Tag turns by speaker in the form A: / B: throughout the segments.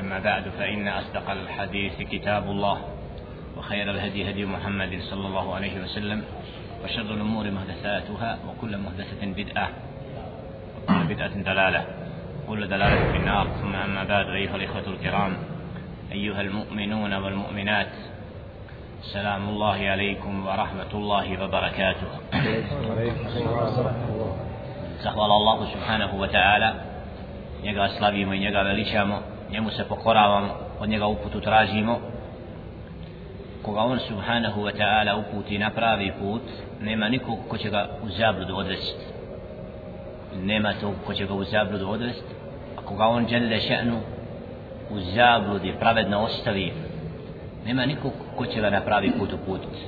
A: أما بعد فإن أصدق الحديث كتاب الله وخير الهدي هدي محمد صلى الله عليه وسلم وشر الأمور محدثاتها وكل محدثة بدعة وكل بدعة دلالة وكل دلالة في النار. ثم أما بعد أيها الإخوة الكرام أيها المؤمنون والمؤمنات سلام الله عليكم ورحمة الله وبركاته. Zahvala Allahu subhanahu wa ta'ala. Njega slavimo i njega veličamo. Njemu se pokoravamo Od njega uputu tražimo. Koga on subhanahu wa ta'ala uputi na pravi put Nema nikog ko će ga u zabludu odvesti Nema tog ko će ga u zabludu odvesti A koga on žele še'nu U zabludi pravedno ostavi Nema nikog ko će ga na pravi put uputiti.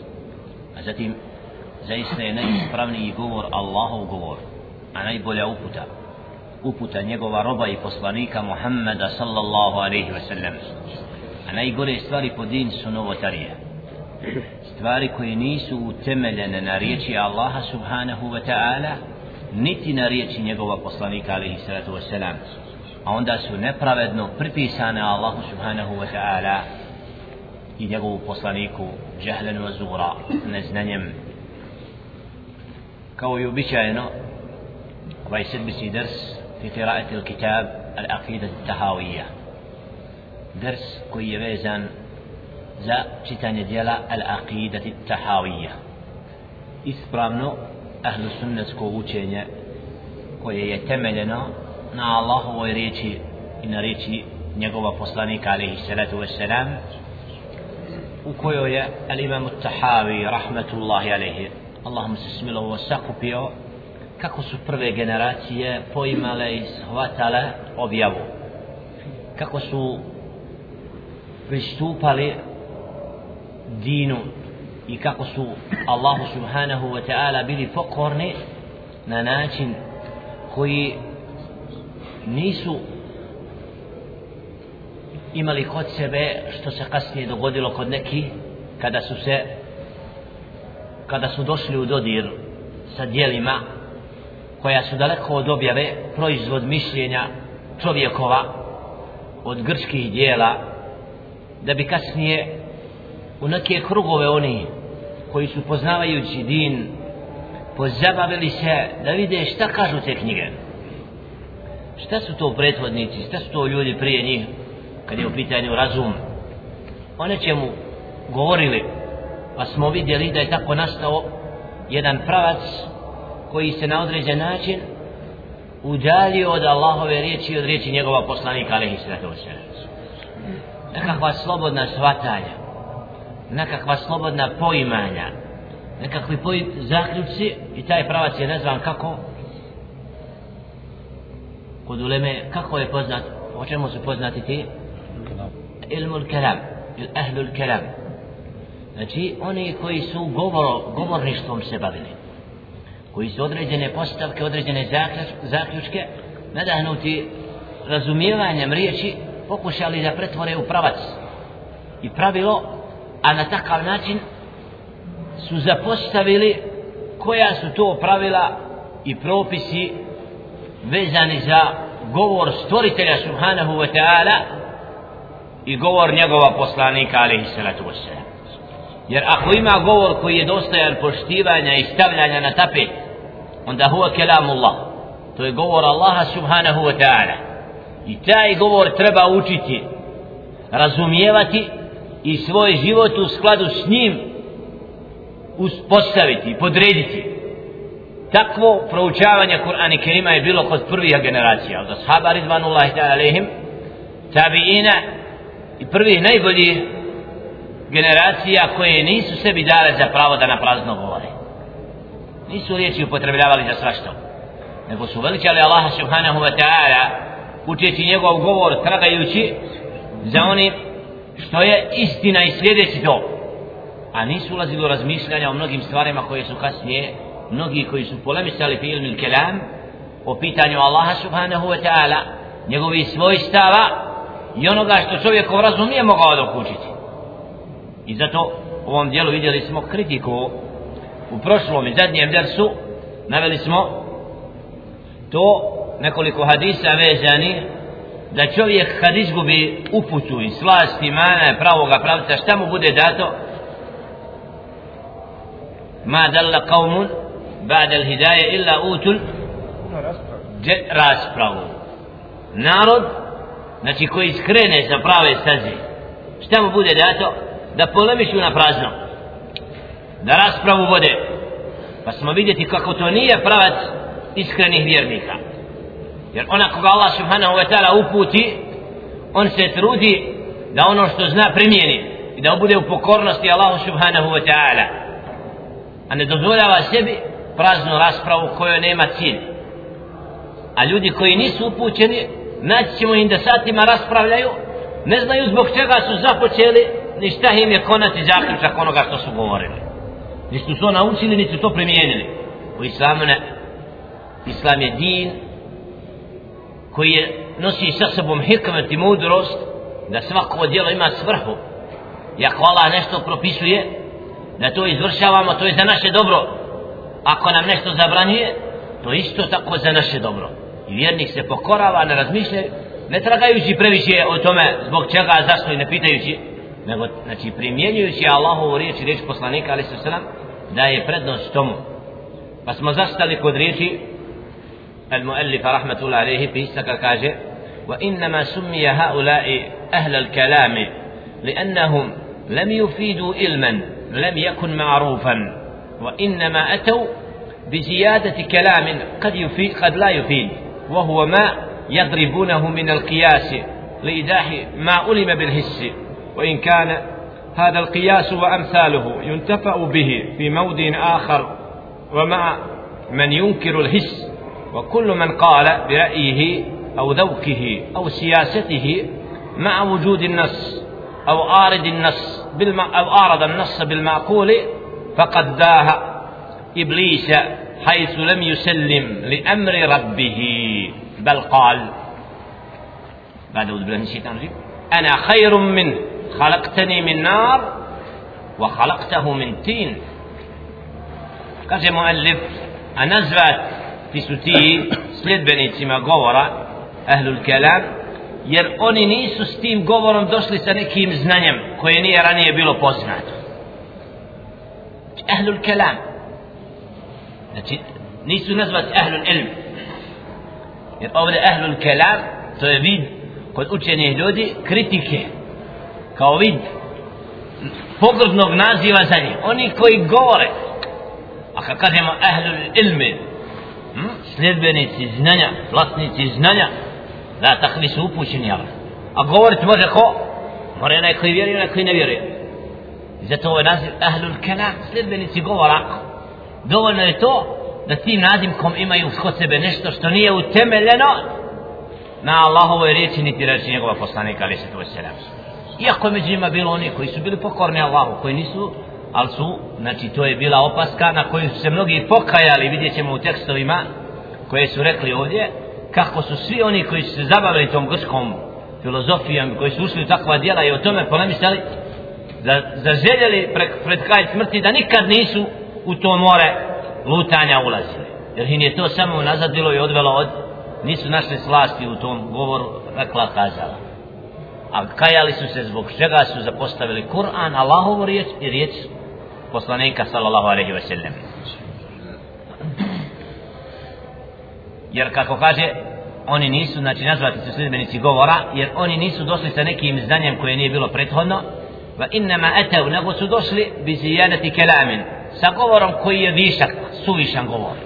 A: A zatim Zaista je najispravniji govor Allahov govor a najbolja uputa uputa njegova roba i poslanika Muhammeda sallallahu alaihi ve sellem a najgore stvari po din su novotarije. Stvari koje nisu utemeljene na riječi Allaha subhanahu wa ta'ala niti na riječi njegova poslanika alaihi salatu wa sallam. A onda su nepravedno pripisane Allahu subhanahu wa ta'ala i njegovu poslaniku jahlen wa zura neznanjem. Kao i običajeno ovaj sedmici ders في قراءة الكتاب العقيدة التهاوية. درس كوي بيزان زا تشتاني ديالا العقيدة التهاوية. إسبرامنو أهل السنة كووتشيني كوي يتملنا نا الله ويريتي إن ريتي نيقوبا فصلانيك عليه الصلاة والسلام. وكوي الإمام التهاوي رحمة الله عليه. اللهم سسمله وسقبيه kako su prve generacije poimale i shvatale objavu? Kako su pristupali dinu i kako su Allahu subhanahu wa ta'ala bili pokorni na način koji nisu imali kod sebe što se kasnije dogodilo kod neki kada su se kada su došli u dodir sa dijelima koja su daleko od objave proizvod mišljenja čovjekova od grčkih dijela da bi kasnije u neke krugove oni koji su poznavajući din pozabavili se da vide šta kažu te knjige. Šta su to prethodnici šta su to ljudi prije njih kad je u pitanju razum? O nečemu govorili pa smo vidjeli da je tako nastao jedan pravac koji se na određen način udalio od Allahove riječi i od riječi njegova poslanika alaihi sallatu wasallam nekakva slobodna shvatanja nekakva slobodna poimanja nekakvi poj zaključci i taj pravac je nazvan kako kod uleme kako je poznat o čemu su poznati ti? Ilmul kelam il ahlul kelam. Znači oni koji su govoro, govorništvom se bavili koji su određene postavke, određene zaključke nadahnuti razumijevanjem riječi pokušali da pretvore u pravac i pravilo a na takav način su zapostavili koja su to pravila i propisi vezani za govor stvoritelja subhanahu wa ta'ala i govor njegova poslanika alaihi salatu wasalam jer ako ima govor koji je dostajan poštivanja i stavljanja na tapet onda huwa kelamullah to je govor Allaha subhanahu wa ta'ala. I taj govor treba učiti razumijevati i svoj život u skladu s njim uspostaviti, podrediti. Takvo proučavanje Kur'ana Kerima je bilo kod prvih generacija od ashaba ridvanullahi ta'ala alaihim tabiina i prvih najboljih generacija koje nisu sebi dale za pravo da na prazno nisu riječi upotrebljavali za svašta. Nego su veličali Allaha subhanahu wa ta'ala učeći njegov govor tragajući za onim što je istina i sljedeći to. A nisu ulazili u razmišljanja o mnogim stvarima koje su kasnije mnogi koji su polemisali fi ilmi kelam o pitanju Allaha subhanahu wa ta'ala njegovi svojstava i onoga što čovjek u razum nije mogao dokučiti. I zato u ovom dijelu vidjeli smo kritiku u prošlom i zadnjem dersu naveli smo to nekoliko hadisa vezani da čovjek kad izgubi uputu i slast imana pravoga pravca šta mu bude dato? Ma dalla qawmun ba'da al-hidaye illa utul raspravu. Narod znači koji skrene sa prave staze šta mu bude dato? Da polemišu na prazno da raspravu vode. Pa smo vidjeti kako to nije pravac iskrenih vjernika. Jer ona koga Allah subhanahu wa ta'ala uputi on se trudi da ono što zna primijeni i da bude u pokornosti Allahu subhanahu wa ta'ala. A ne dozvoljava sebi praznu raspravu kojoj nema cilj. A ljudi koji nisu upućeni naći ćemo im da satima raspravljaju ne znaju zbog čega su započeli ni šta im je konati zaključak onoga što su govorili. Nisu to naučili ni su to primijenili. U islamu ne. Islam je din koji je nosi sa sobom hikmet i mudrost da svako djelo ima svrhu. I ako Allah nešto propisuje da to izvršavamo to je za naše dobro. Ako nam nešto zabranjuje to isto tako za naše dobro. I vjernik se pokorava ne razmišlja ne tragajući previše o tome zbog čega zašto i ne pitajući. Nego znači primjenjujući Allahovu riječ i riječ poslanika ali se da je prednost tomu. Pa smo zastali kod riječi المؤلف رحمة الله عليه في سكاكاجة وإنما سمي هؤلاء أهل الكلام لأنهم لم يفيدوا علما لم يكن معروفا وإنما أتوا بزيادة كلام قد يفيد قد لا يفيد وهو ما يضربونه من القياس لإيضاح ما علم بالهس وإن كان هذا القياس وأمثاله ينتفع به في موضع آخر ومع من ينكر الهس وكل من قال برأيه أو ذوقه أو سياسته مع وجود النص أو آرد النص بالمع... أو آرد النص بالمعقول فقد داه إبليس حيث لم يسلم لأمر ربه بل قال بعد أعوذ بالله من الشيطان الرجيم أنا خير منه. خلقتني من نار وخلقته من تين kaže muallif a nazvat ti su ti sljedbenicima govora ahlul kelam jer oni nisu s tim govorom došli sa nekim znanjem koje nije ranije bilo poznato ahlul kelam znači nisu nazvati ahlul ilm jer ovdje ahlul kelam to je vid kod učenih ljudi kritike kao vid pogrdnog naziva za njih. Oni koji govore. A kad kažemo ahlul ilmi hm? sljedbenici znanja vlasnici znanja da takvi su upućeni ali a govorit može ko? Mora onaj koji vjeruje onaj koji ne vjeruje. Zato ovaj naziv ahlul kelam sljedbenici govora dovoljno je to da tim nazimkom imaju kod sebe nešto što nije utemeljeno na Allahovoj riječi niti reči njegova poslanika ali se to je iako među njima bilo oni koji su bili pokorni Allahu koji nisu ali su, znači to je bila opaska na koju su se mnogi pokajali, vidjet ćemo u tekstovima koje su rekli ovdje, kako su svi oni koji su se zabavili tom grskom filozofijom, koji su ušli u takva djela i o tome polemisali, da zaželjeli pre, pred kraj smrti da nikad nisu u to more lutanja ulazili. Jer im je to samo nazadilo i odvelo od, nisu našli slasti u tom govoru, rekla kazala. A kajali su se zbog čega su zapostavili Kur'an, Allahovu riječ i riječ poslanika sallallahu alaihi wa sallam. Jer kako kaže oni nisu znači nazvati su sljedbenici govora jer oni nisu došli sa nekim znanjem koje nije bilo prethodno va innama atav nego su došli bi zijanati kelamin sa govorom koji je višak suvišan govor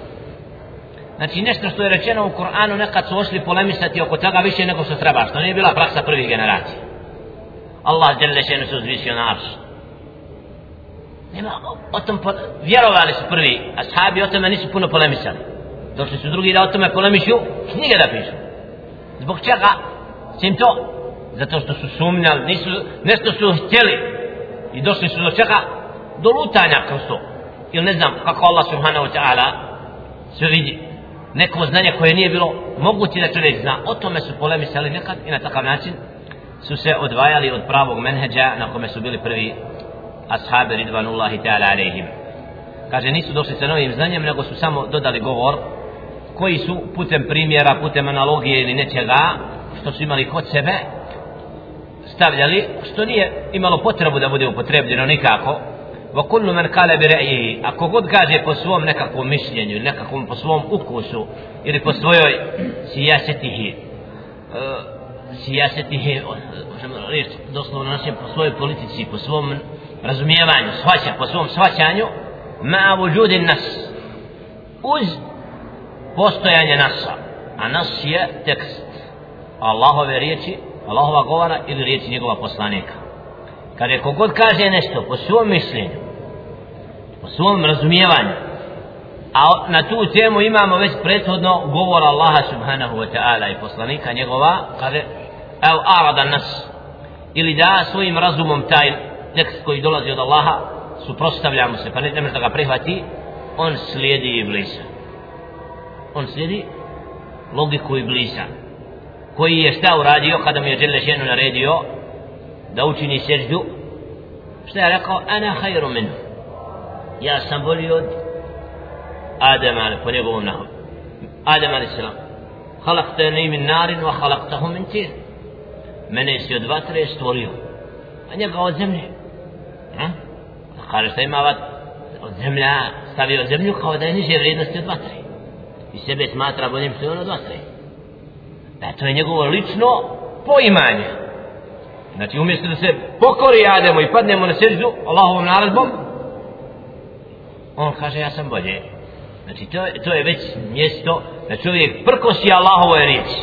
A: znači nešto što je rečeno u Kur'anu nekad su ošli polemisati oko toga više nego što treba što nije bila praksa prvih generacija. Allah djelje šenu su uzvisio na aršu nema o tom po, vjerovali su prvi ashabi o tome nisu puno polemisali. Došli su drugi da o tome polemišu knjige da pišu. Zbog čega? Se to? Zato što su sumnjali nisu, nešto su htjeli. I došli su do čega? Do lutanja kroz to. Ili ne znam kako Allah subhanahu wa ta'ala sve vidi neko znanje koje nije bilo moguće da čovjek zna. O tome su polemisali nekad i na takav način su se odvajali od pravog menheđa na kome su bili prvi ashabi ridvanullahi ta'ala alaihim kaže nisu došli sa novim znanjem nego su samo dodali govor koji su putem primjera, putem analogije ili nečega što su imali kod sebe stavljali što nije imalo potrebu da bude upotrebljeno nikako. وكل من قال برأيه ako god kaže po svom nekakvom mišljenju nekakvom po svom ukusu ili po svojoj sijasetihi uh, sijasetihi reći doslovno našem po svojoj politici po svom razumijevanju shvaća po svom shvaćanju ma vujudi nas uz postojanje nasa a nas je tekst Allahove riječi Allahova govora ili riječi njegova poslanika kada je kogod kaže nešto po svom mišljenju po svom razumijevanju a na tu temu imamo već prethodno govor Allaha subhanahu wa ta'ala i poslanika njegova kaže ev arada nas ili da svojim razumom taj tekst koji dolazi od Allaha suprostavljamo se pa ne nemaš da ga prihvati on slijedi iblisa. On slijedi logiku iblisa koji je šta uradio kada mi je Đelešenu naredio? Da učini seždu šta je rekao? Ana hajru minu ja sam bolji od Adama po njegovom nahom Adem a.s. salam. Halakta min narin wa halaktahu min tir mene si od vatre stvorio a njega od zemlje. Ha? Pa kaže šta ima vat od zemlja stavio zemlju kao da je niže vrijednosti od vatre. I sebe smatra boljim što je on od vatre. Da to je njegovo lično poimanje znači umjesto da se pokori Ademo i padnemo na seždu Allahovom naredbom on kaže ja sam bolje. Znači to, to je već mjesto da čovjek prkosi Allahovoj riječi.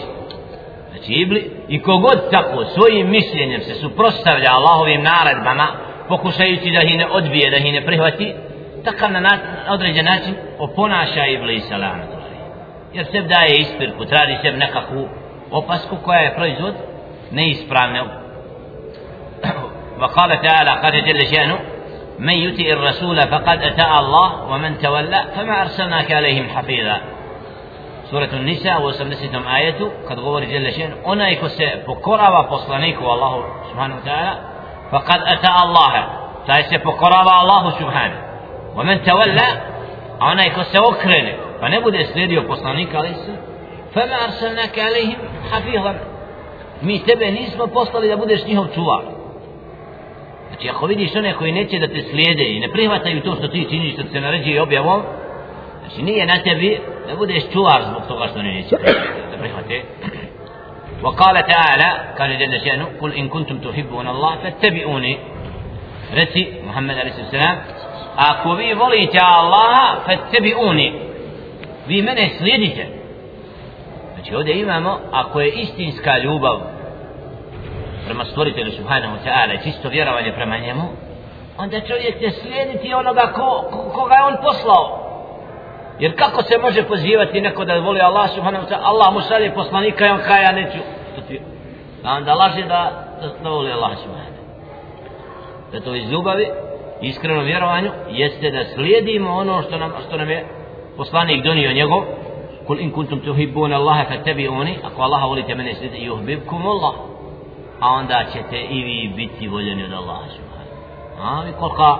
A: Znači ibli i kogod tako svojim mišljenjem se suprostavlja Allahovim naredbama pokušajući da ih ne odbije da ih ne prihvati takav na, na određen način oponaša iblisa lana jer se daje ispirku traži se nekakvu opasku koja je proizvod neispravne وقال تعالى قال جل شأنه من يطع الرسول فقد أتى الله ومن تولى فما أرسلناك عليهم حفيظا. سورة النساء وسمسيتم آية قد غور جل شأنه أنيك سبكرا وفصلنيك والله سبحانه وتعالى فقد أتى الله. سبكرا الله سبحانه ومن تولى أنيك سوكرني فنبود استديو فصلنيك عليه فما أرسلناك عليهم حفيظا. mi tebe nismo poslali da budeš njihov čuvar. znači ako vidiš one koji neće da te slijede i ne prihvataju to što ti činiš što se naređuje objavom znači nije na tebi da budeš čuvar zbog toga što ne neće da prihvate وقال تعالى قال جل شأنه قل إن كنتم تحبون الله فاتبعوني رسي محمد عليه الصلاة والسلام ako vi volite Allaha fattabi'uni vi mene slijedite Znači ovdje imamo, ako je istinska ljubav prema stvoritelju subhanahu wa ta'ala i čisto vjerovanje prema njemu onda čovjek će slijediti onoga ko, ko, koga je on poslao. Jer kako se može pozivati neko da voli Allah subhanahu wa ta'ala? Allah mu šalje poslanika i on kaj ja neću a onda laže da da voli Allah subhanahu wa ta'ala. Zato iz ljubavi iskrenom vjerovanju jeste da slijedimo ono što nam, što nam je poslanik donio njegov. Kul in kuntum tuhibbuna Allaha fattabi'uni. Ako Allaha volite mene slijedite i Allah a onda ćete i vi biti voljeni od Allaha subhanahu a i kolika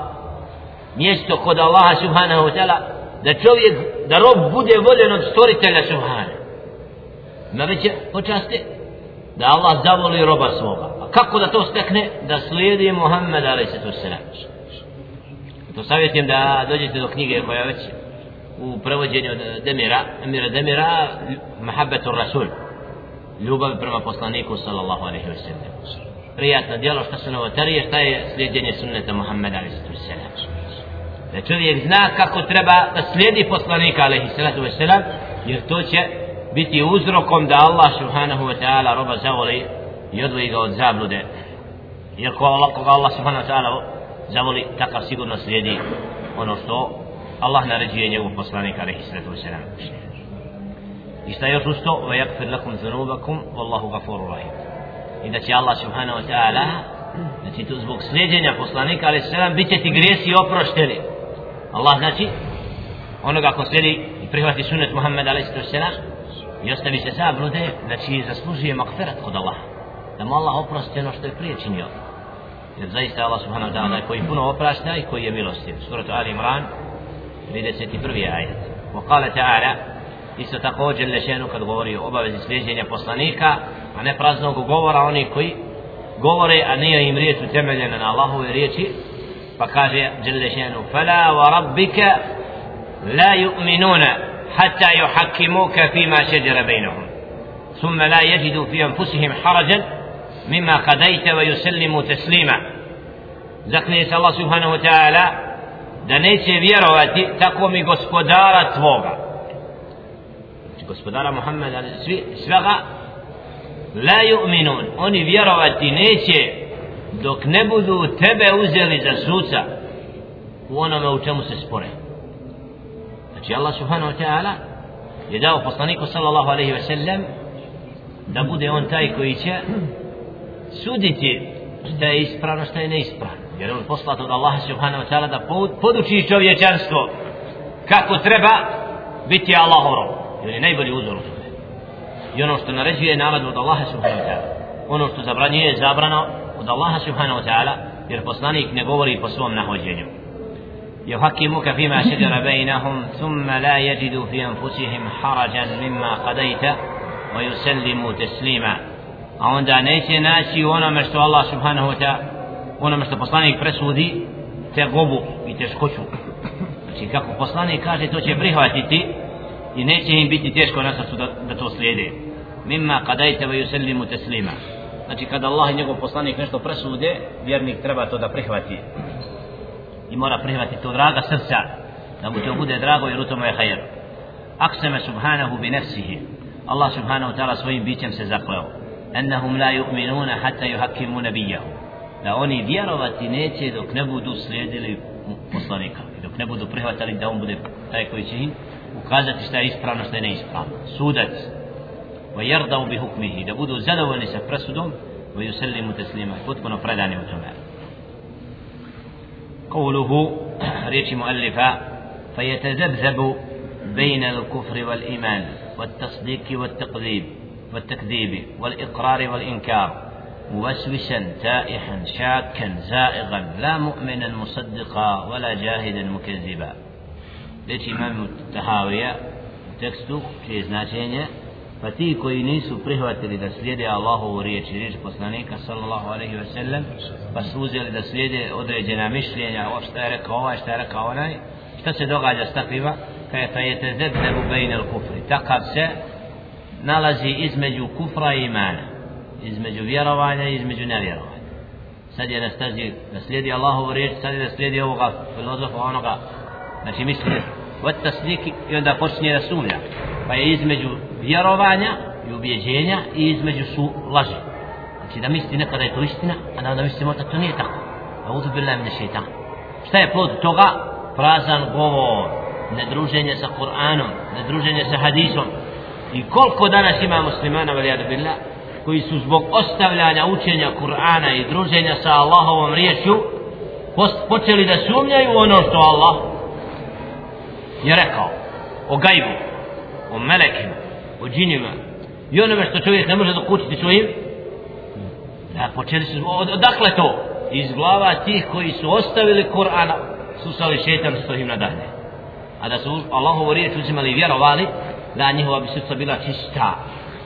A: mjesto kod Allaha subhanahu wa ta'ala da čovjek, da rob bude voljen od stvoritelja subhanahu. Ima veće počasti da Allah zavoli roba svoga. A kako da to stekne? Da slijedi Muhammed a.s. to savjetim da dođete do knjige koja već u prevođenju od Demira, Emira Demira, Mahabbetu Rasul, ljubav prema poslaniku sallallahu alaihi wa sallam. Prijatno djelo što se novotarije, šta je slijedjenje sunneta Muhammeda alaihi wa sallam. Da čovjek zna kako treba da slijedi poslanika alaihi wa sallam, jer to će biti uzrokom da Allah subhanahu wa ta'ala roba zavoli i odvoji ga od zablude. Jer ko Allah, koga Allah subhanahu wa ta'ala zavoli, takav sigurno slijedi ono što Allah naređuje njegov poslanik alaihi sallatu wasalam i šta još usto wa yakfir lakum zanubakum wallahu gafuru rahim i da će Allah subhanahu wa ta'ala znači tu zbog sljeđenja poslanika ali selam bit će ti grijesi oprošteni Allah znači onoga ko slijedi i prihvati sunet Muhammed alaihi sallam i ostavi se zablude znači zaslužuje makferat kod Allah da mu Allah oprosti ono što je prije činio jer zaista Allah subhanahu wa ta'ala koji puno oprašta i koji je milostiv suratu Ali Imran 31. ajet وقال تعالى isto također lešenu kad govori o obavezi sljeđenja poslanika a ne praznog govora oni koji govore a nije im riječ utemeljena na Allahove riječi pa kaže Đelešenu fala wa rabbika la yu'minuna hatta yuhakkimuka fima šeđera bejnahum ثم لا يجدوا في أنفسهم حرجا مما قضيت ويسلموا تسليما Allah subhanahu wa ta'ala da neće vjerovati tako mi gospodara tvoga gospodara Muhammed svi, svega la yu'minun. Oni vjerovati neće dok ne budu tebe uzeli za suca u onome u čemu se spore. Znači Allah subhanahu wa ta'ala je dao poslaniku sallallahu alaihi wa sallam da bude on taj koji će suditi šta je ispravno šta je neispravno. Jer on poslat od Allaha subhanahu wa ta'ala da poduči čovječanstvo kako treba biti Allahov rob. jer je najbolji uzor u tome. I ono što naređuje je navad od Allaha subhanahu wa ta'ala. Ono što zabranjuje je zabrano od Allaha subhanahu wa ta'ala, jer poslanik ne govori po svom nahođenju. يحكمك فيما شجر بينهم ثم لا يجدوا في أنفسهم حرجا مما قضيت ويسلموا تسليما عند نيس ناس وأنا مشتو الله سبحانه وتعالى وأنا مشتو بصلاني فرسودي تغبو يتشكشو يعني كاكو بصلاني كاجي توشي بريها تيتي i neće im biti teško na srcu da, da to slijede. Mimma kadajte va yusallimu teslima znači kada Allah i njegov poslanik nešto presude vjernik treba to da prihvati. I mora prihvatiti to draga srca da mu to bude drago jer u tome je hajer. Akseme subhanahu bi nefsihi. Allah subhanahu ta'ala svojim bićem se zakleo. Ennahum la yu'minuna hatta yuhakimu nabijahu da oni vjerovati neće dok ne budu slijedili poslanika i dok ne budu prihvatali da on bude taj koji će im ukazati šta je ispravno šta je neispravno sudac wa yardau bi hukmihi da budu zadovoljni sa presudom wa yusallimu taslima potpuno predani u tome قوله ريش مؤلفة فيتذبذب بين الكفر والإيمان والتصديق والتقذيب والتكذيب والإقرار والإنكار موسوسا تائحا شاكا زائغا لا مؤمنا مصدقا ولا جاهدا مكذبا već imam Tahavija u tekstu čije je značenje pa ti koji nisu prihvatili da slijede Allahovu riječ i riječ poslanika sallallahu alaihi ve sellem pa su uzeli da slijede određena mišljenja o šta je rekao ovaj, šta je rekao onaj šta se događa s takvima? Kaj fa je te zebne bejne kufri. Takav se nalazi između kufra i imana između vjerovanja i između nevjerovanja. Sad je na stazi da slijedi Allahovu riječ sad je da slijedi ovoga filozofa onoga. Znači mislije vatasniki i onda počinje da sumnja. Pa je između vjerovanja i ubjeđenja i između su laži. Znači da misli nekada je to istina a da misli možda to nije tako. A uzu bila je šeitan šta je plod toga? Prazan govor nedruženje sa Kur'anom nedruženje sa hadisom. I koliko danas ima muslimana valijadu billah koji su zbog ostavljanja učenja Kur'ana i druženja sa Allahovom riječju počeli da sumnjaju ono što Allah je rekao o gajbu, o melekima, o džinima i onome što čovjek ne može dokućiti svojim da počeli su, odakle to? iz glava tih koji su ostavili Kur'ana susali šetan što im nadahne a da su Allahovu riječ uzimali i vjerovali da njihova bi srca bila čista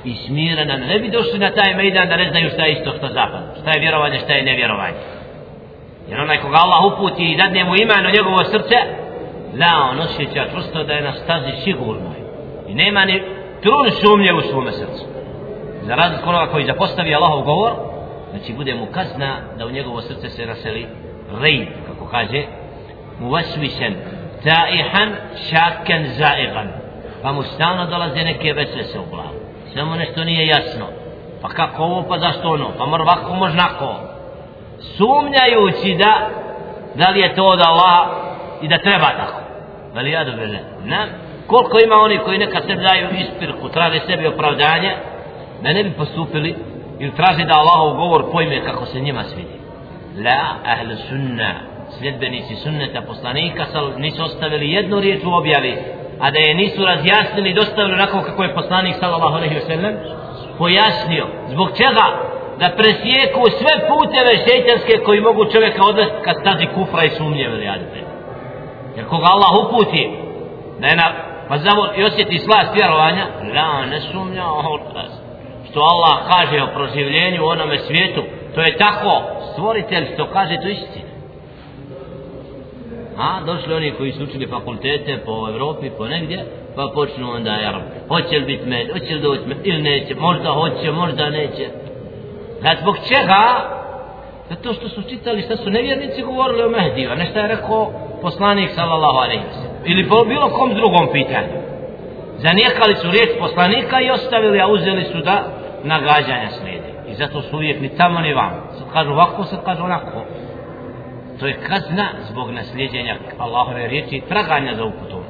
A: i smirena ne bi došli na taj mejdan da ne znaju šta je isto što zapad šta je vjerovanje, šta je nevjerovanje jer onaj koga Allah uputi i dadne mu iman u njegovo srce la on osjeća čvrsto da je na stazi sigurno i nema ni trun sumnje u svome srcu. Za razliku onoga koji zapostavi Allahov govor znači bude mu kazna da u njegovo srce se naseli rej kako kaže mu vasvisen taihan šaken zaigan. Pa mu stalno dolaze neke vesese u glavu. Samo nešto nije jasno. Pa kako ovo pa zašto ono? Pa mora ovako možnako sumnjajući da da li je to od Allaha i da treba tako veli ja ne koliko ima oni koji nekad sebi daju ispirku, traže sebi opravdanje, da ne bi postupili ili traže da Allahov govor pojme kako se njima svidi. La ahlu sunna sljedbenici sunneta poslanika nisu ostavili jednu riječ u objavi a da je nisu razjasnili i dostavili onako kako je poslanik sallallahu alaihi wa sallam pojasnio. Zbog čega? Da presjeku sve puteve šeitanske koji mogu čovjeka odvesti kad stazi kufra i sumnje veli jer koga Allah uputi da je na pa znamo i osjeti slast vjerovanja la ne sumnja što Allah kaže o proživljenju u onome svijetu to je tako stvoritelj što kaže to istina a došli oni koji su učili fakultete po Evropi, po negdje, pa počnu onda, jer hoće li biti med, hoće li doći med, ili neće, možda hoće, možda neće. Znači, zbog čega? Zato što su čitali šta su nevjernici govorili o Mehdiju, a nešto je rekao poslanik sallallahu alaihi Ili po bilo kom drugom pitanju. Zanijekali su riječ poslanika i ostavili, a uzeli su da nagađanja slijede. I zato su uvijek ni tamo ni vam. Sad kažu ovako, sad kažu onako to je kazna zbog nasljeđenja Allahove riječi i traganja za uputom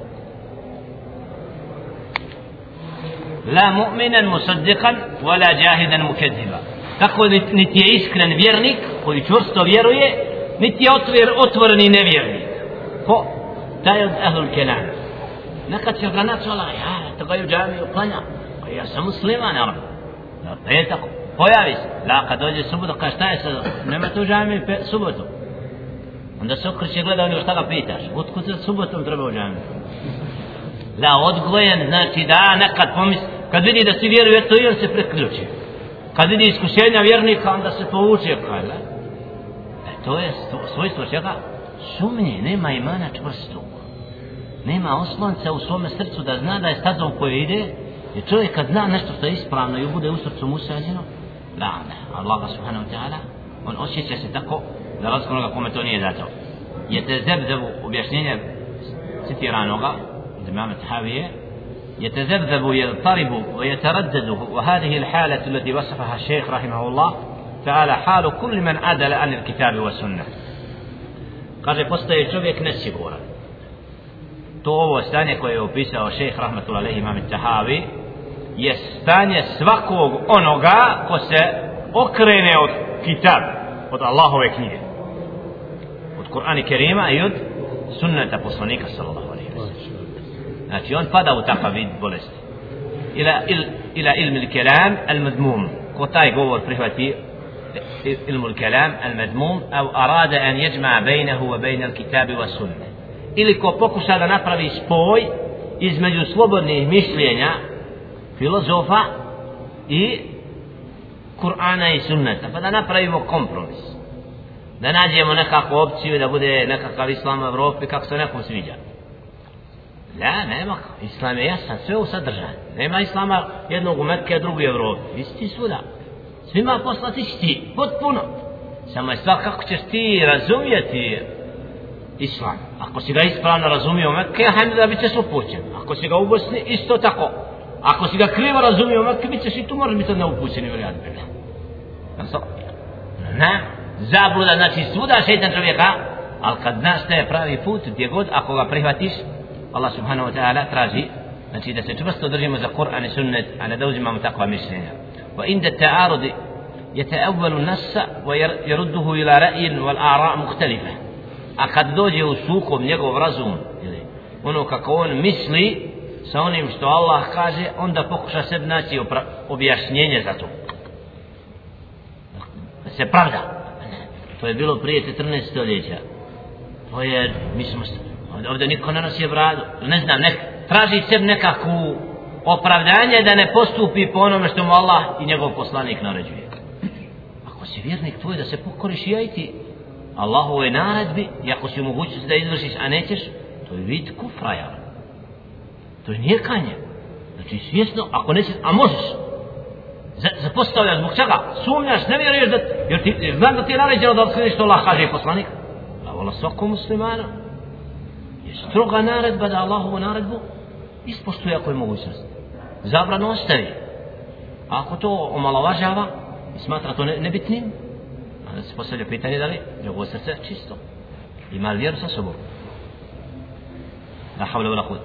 A: la mu'minan musaddiqan wala jahidan mukeziba tako niti je iskren vjernik koji čvrsto vjeruje niti je otvoreni nevjernik ko? taj od ahlul kelam. nekad će ga načala ja to ga je u džami uklanja pa ja sam musliman ja da je tako? Pojavi se. Da kad dođe subotu kaže šta je sad nema tu džami subotu onda se okreće gleda ono šta ga pitaš. Otkud se subotom treba u džami la odgojen znači da nekad pomisli kad vidi da si vjeruje to i on se preključi kad vidi iskušenja vjernika onda se povuče kada e, to je svojstvo čega? Sumnje nema imana čvrstog nema oslonca u svome srcu da zna da je stazom koje ide i čovjek kad zna nešto što je ispravno i bude u srcu musađeno la ne Allah subhanahu ta'ala on osjeća se tako za razliku onoga kome to nije dato je te zebzebu objašnjenje citiranoga od imama Tahavije يتذبذب يضطرب ويتردد وهذه الحالة التي وصفها الشيخ رحمه الله تعالى حال كل من عدل عن الكتاب والسنة kaže postaje čovjek nesiguran to ovo stanje koje je opisao šejh rahmetullahi alejhi imam Tahavi je stanje svakog onoga ko se okrene od kitab od Allahove knjige od Kur'ana Kerima i od sunneta poslanika sallallahu alaihi wa sallam. Znači on pada u takav vid bolesti. Ila, il, ila ilmi il-kelam al-madmum. Ko taj govor prihvati al-madmum au arada an yajma bejnehu wa bejne al-kitabi wa sunne. Ili ko pokuša da napravi spoj između slobodnih mišljenja filozofa i Kur'ana i sunneta. Pa da napravimo kompromis da nađemo nekakvu opciju da bude nekakav islam u Evropi kako se nekom sviđa. Ja, nema, islam je jasan, sve u sadržaju. Nema islama jednog u Mekke, drugog u Evropi. Isti svuda. Svima poslati isti, potpuno. Samo je stvar kako ćeš ti razumijeti islam. Ako si ga ispravno razumio u Mekke, hajde da bit ćeš upućen. Ako si ga u Bosni, isto tako. Ako si ga krivo razumio u Mekke, bit ćeš i tu možeš biti neupućen i vrijat. Ne, zabluda, znači svuda šeitan čovjeka, ali kad nastaje pravi put, gdje god, ako ga prihvatiš, Allah subhanahu wa ta'ala traži, znači da se čvrsto držimo za Kur'an i sunnet, a ne da uzimamo takva mišljenja. Wa inda ta'arudi, يتأول النص ويرده إلى رأي والآراء مختلفة a kad dođe u sukob njegov razum ili ono kako on misli sa onim što Allah kaže onda pokuša se naći objašnjenje za to da se pravda To je bilo prije 14 stoljeća. To je, mi smo, ovdje niko na nas je bradu. Ne znam, nek, traži se nekakvu opravdanje da ne postupi po onome što mu Allah i njegov poslanik naređuje. Ako si vjernik tvoj da se pokoriš i ajti Allahove naredbi i ako si u mogućnosti da izvršiš, a nećeš, to je vid kufraja. To je nijekanje. Znači svjesno, ako nećeš, a možeš, zapostavljaš zbog čega? Sumnjaš, ne vjeruješ da... Jer ti, jer znam da ti je naređeno da odskreniš što Allah kaže poslanik. Da vola svakom muslimanu. Je stroga naredba da Allahovu naredbu ispoštuje ako je mogućnost. Zabrano ostavi. A ako to omalovažava smatra to nebitnim, onda se postavlja pitanje da li njegovo srce čisto. Ima li vjeru sa sobom? La havla vla kud.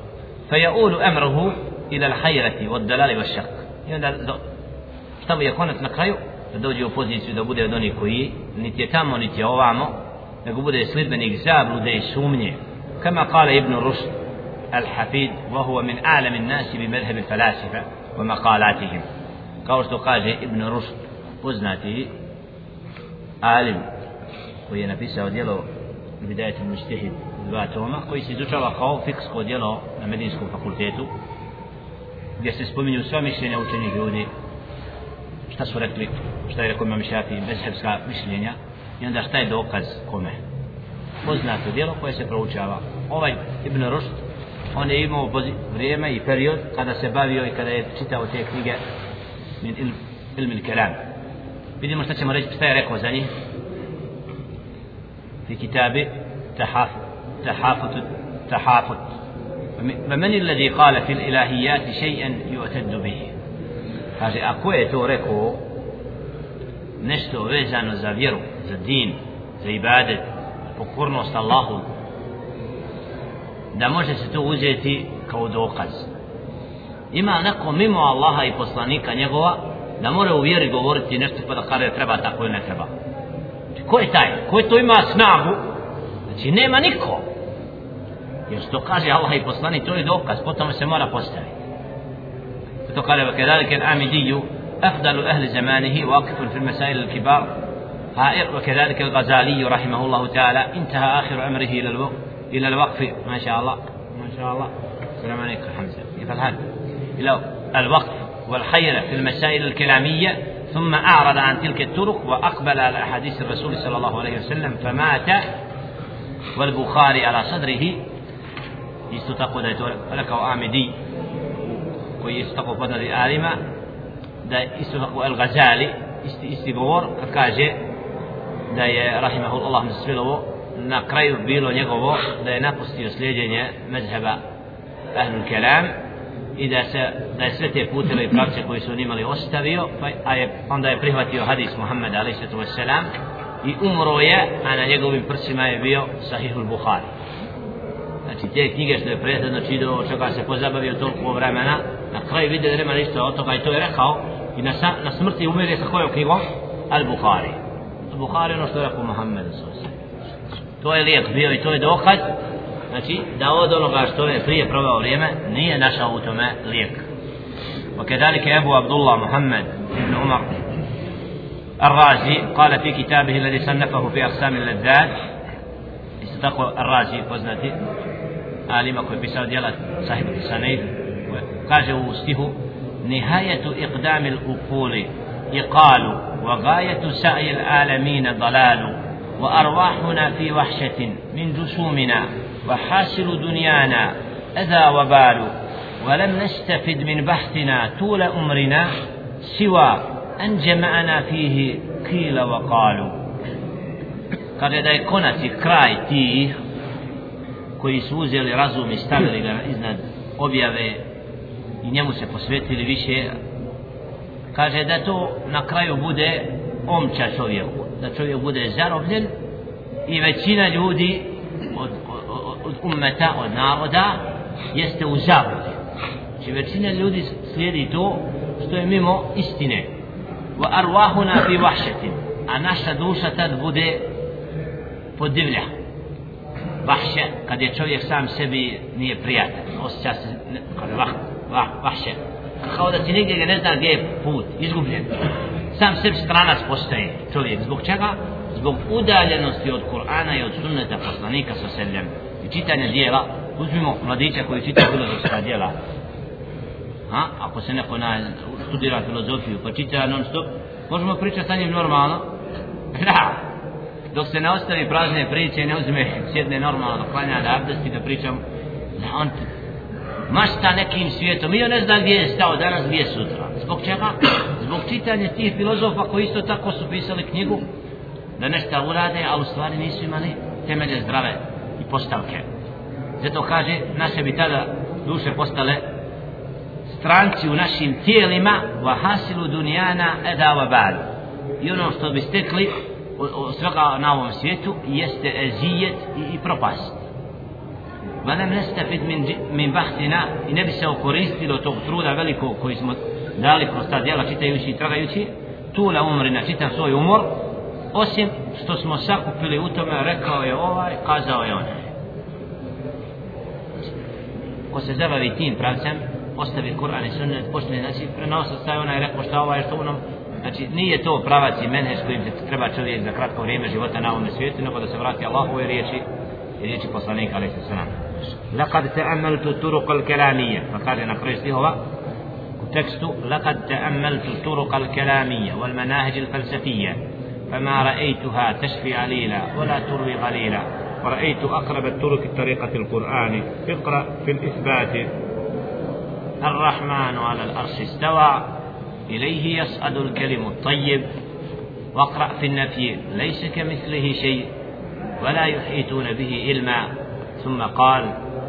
A: فيؤول أمره إلى الحيرة والدلال والشك. I onda šta mu je konac na kraju da dođe u poziciju da bude od onih koji niti je tamo niti je ovamo nego bude sljedbenik zablude i sumnje kama kala Ibn Rushd min a'lam an-nas bi madhhab al-falasifa wa maqalatihim kao što kaže Ibn Rushd poznati alim koji je napisao djelo Bidayat al-Mujtahid dva toma koji se izučava kao fiksko djelo na Medinskom fakultetu gdje se spominju sva mišljenja učenih ljudi šta su rekli šta je rekao imam šafi bezhebska mišljenja i onda šta je dokaz kome. Poznato djelo koje se proučava. Ovaj Ibn Rushd on je imao vrijeme i period kada se bavio i kada je čitao te knjige min ilm, ilm il kelam. Vidimo šta ćemo reći šta je rekao za njih في كتاب تحافظ تحافظ تحافظ فمن الذي قال في الإلهيات شيئا يعتد به kaže ako je to rekao nešto vezano za vjeru za din, za ibadet pokornost Allahu da može se to uzeti kao dokaz ima neko mimo Allaha i poslanika njegova da mora u vjeri govoriti nešto pa da kaže treba tako ili ne treba ko je taj? ko je to ima snagu? znači nema niko jer što kaže Allah i poslanik to je dokaz potom se mora postaviti to kaže وكذلك الآمدي أفضل أهل زمانه واقف في المسائل الكبار هائر وكذلك الغزالي رحمه الله تعالى انتهى آخر أمره إلى الوقف إلى الوقف ما شاء الله ما شاء الله السلام عليكم حمزة إلى الوقف والخير في المسائل الكلامية ثم أعرض عن تلك الطرق وأقبل على أحاديث الرسول صلى الله عليه وسلم فمات والبخاري على صدره. يستقو دايتو لك وآمدي. ويستقو فضل آلمة. دا يستقو الغزالي. استبور كاجي دا رحمه الله نسفلو na kraju bilo njegovo da je napustio sljeđenje mezheba ahlu kelam i da se da je sve te puteve i pravce koji su on imali ostavio pa, a je, onda je prihvatio hadis Muhammed alaihi sallam i umro je a na njegovim prsima je bio Sahihul Bukhari. Znači te knjige što je prethodno čitao od čega se pozabavio toliko vremena na kraju vidio da nema ništa od toga i to je rekao i na, sa, na smrti umire sa kojom knjigom? Al-Bukhari. Al-Bukhari ono što je rekao Muhammed to je lijek bio i to je dokaz znači da od onoga što je prije provao vrijeme nije našao u tome lijek وكذلك أبو عبد الله محمد بن عمر الرازي قال في كتابه الذي صنفه في أقسام اللذات استقوى الرازي poznati alima koji je pisao djela sahibu Tisaneid kaže u stihu nihajetu iqdamil ukuli iqalu وغاية سعي العالمين ضلال وأرواحنا في وحشة من جسومنا وحاصل دنيانا أذى وبال ولم نستفد من بحثنا طول أمرنا سوى أن جمعنا فيه قيل وقالوا قال da je konac i kraj tih koji su uzeli razum i stavili ga iznad objave i njemu se posvetili više kaže da to na kraju bude omča čovjeku da čovjek bude zarobljen i većina ljudi od, od, od ummeta, od naroda jeste u zabludi. Znači većina ljudi slijedi to što je mimo istine. Wa arwahuna fi wahshatin a naša duša tad bude podivlja vahše, kad je čovjek sam sebi nije prijatelj, osjeća se, kad je vah, vah, vahše, kao da ti nigdje ne zna gdje je put, izgubljen. Sam sebi stranac postaje čovjek. Zbog čega? Zbog udaljenosti od Kur'ana i od sunneta poslanika sa sedljem. i čitanje dijela. Uzmimo mladića koji čita filozofska dijela. Ha? Ako se neko na, studira filozofiju pa čita non stop, možemo pričati sa njim normalno. Da, dok se ne ostavi prazne priče ne uzme sjedne normalno klanja da abdesti da pričam da on mašta nekim svijetom? I on ne zna gdje je stao danas gdje je sutra. Zbog čega? zbog čitanja tih filozofa koji isto tako su pisali knjigu da nešto urade a u stvari nisu imali temelje zdrave i postavke. Zato kaže naše bi tada duše postale stranci u našim tijelima vahasilu dunjana edava bad. I ono što bi stekli od svega na ovom svijetu jeste ezijet i, i propast ma nam nestafid min, min bahtina i ne bi se okoristilo tog truda velikog koji smo dali kroz ta djela čitajući i tragajući. Tula umri na čitam svoj umor osim što smo sakupili u tome rekao je ovaj kazao je onaj. Ko se zabavi tim pravcem ostavi Kur'an i sunnet počne znači prenosa staje onaj rekao šta ovaj što onom znači nije to pravac i menhež kojim se treba čovjek za kratko vrijeme života na ovom svijetu nego da se vrati Allahove riječi i riječi poslanika alaihi sallam لقد تأملت الطرق الكلامية. فقال نقرأ استيهوا تكست لقد تأملت الطرق الكلامية والمناهج الفلسفية. فما رأيتها تشفي عليلا ولا تروي غليلا ورأيت أقرب الطرق طريقة القرآن. اقرأ في الإثبات. الرحمن على الأرش استوى. إليه يصعد الكلم الطيب. واقرأ في النفي. ليس كمثله شيء. ولا يحيطون به علما. ثم قال